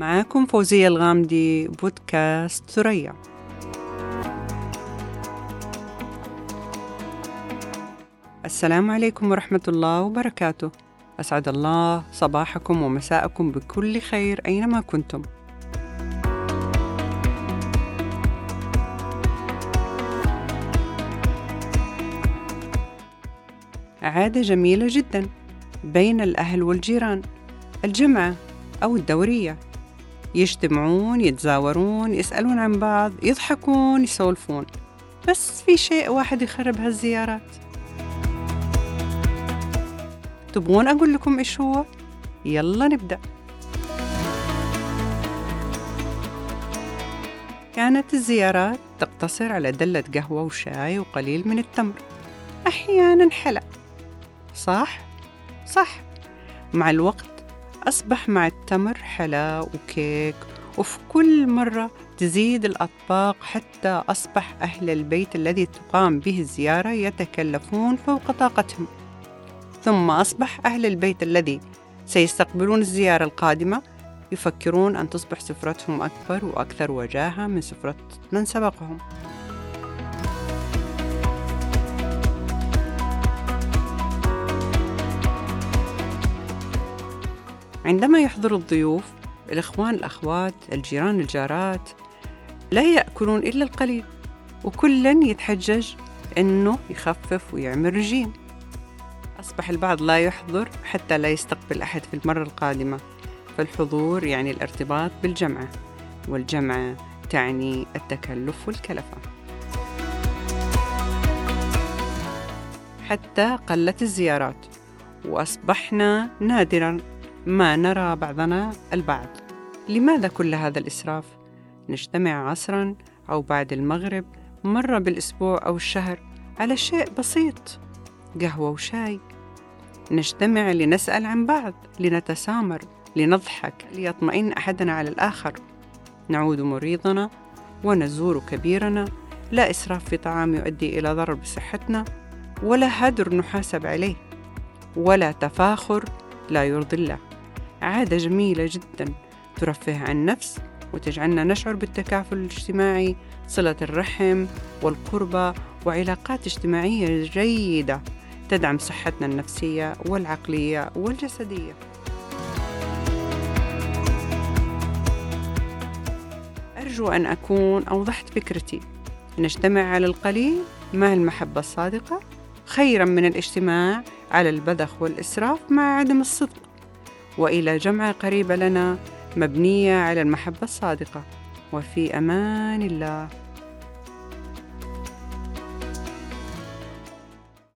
معاكم فوزية الغامدي بودكاست ثريا. السلام عليكم ورحمة الله وبركاته. أسعد الله صباحكم ومساءكم بكل خير أينما كنتم. عادة جميلة جدا بين الأهل والجيران الجمعة أو الدورية. يجتمعون يتزاورون يسألون عن بعض يضحكون يسولفون. بس في شيء واحد يخرب هالزيارات. تبغون أقول لكم إيش هو؟ يلا نبدأ. كانت الزيارات تقتصر على دلة قهوة وشاي وقليل من التمر. أحيانا حلا. صح؟ صح. مع الوقت أصبح مع التمر حلا وكيك وفي كل مرة تزيد الأطباق حتى أصبح أهل البيت الذي تقام به الزيارة يتكلفون فوق طاقتهم. ثم أصبح أهل البيت الذي سيستقبلون الزيارة القادمة يفكرون أن تصبح سفرتهم أكبر وأكثر وجاهة من سفرة من سبقهم. عندما يحضر الضيوف الإخوان الأخوات الجيران الجارات لا يأكلون إلا القليل وكلا يتحجج أنه يخفف ويعمل رجيم أصبح البعض لا يحضر حتى لا يستقبل أحد في المرة القادمة. فالحضور يعني الارتباط بالجمعة والجمعة تعني التكلف والكلفة. حتى قلت الزيارات وأصبحنا نادرا ما نرى بعضنا البعض. لماذا كل هذا الإسراف؟ نجتمع عصرا أو بعد المغرب مرة بالأسبوع أو الشهر على شيء بسيط قهوة وشاي. نجتمع لنسأل عن بعض لنتسامر لنضحك ليطمئن أحدنا على الآخر. نعود مريضنا ونزور كبيرنا. لا إسراف في طعام يؤدي إلى ضرر بصحتنا ولا هدر نحاسب عليه. ولا تفاخر لا يرضي الله. عادة جميلة جدا. ترفه عن النفس وتجعلنا نشعر بالتكافل الاجتماعي صلة الرحم والقربة وعلاقات اجتماعية جيدة تدعم صحتنا النفسية والعقلية والجسدية. أرجو أن أكون أوضحت فكرتي. نجتمع على القليل مع المحبة الصادقة خيرا من الاجتماع على البذخ والإسراف مع عدم الصدق. وإلى جمعة قريبة لنا مبنية على المحبة الصادقة. وفي أمان الله.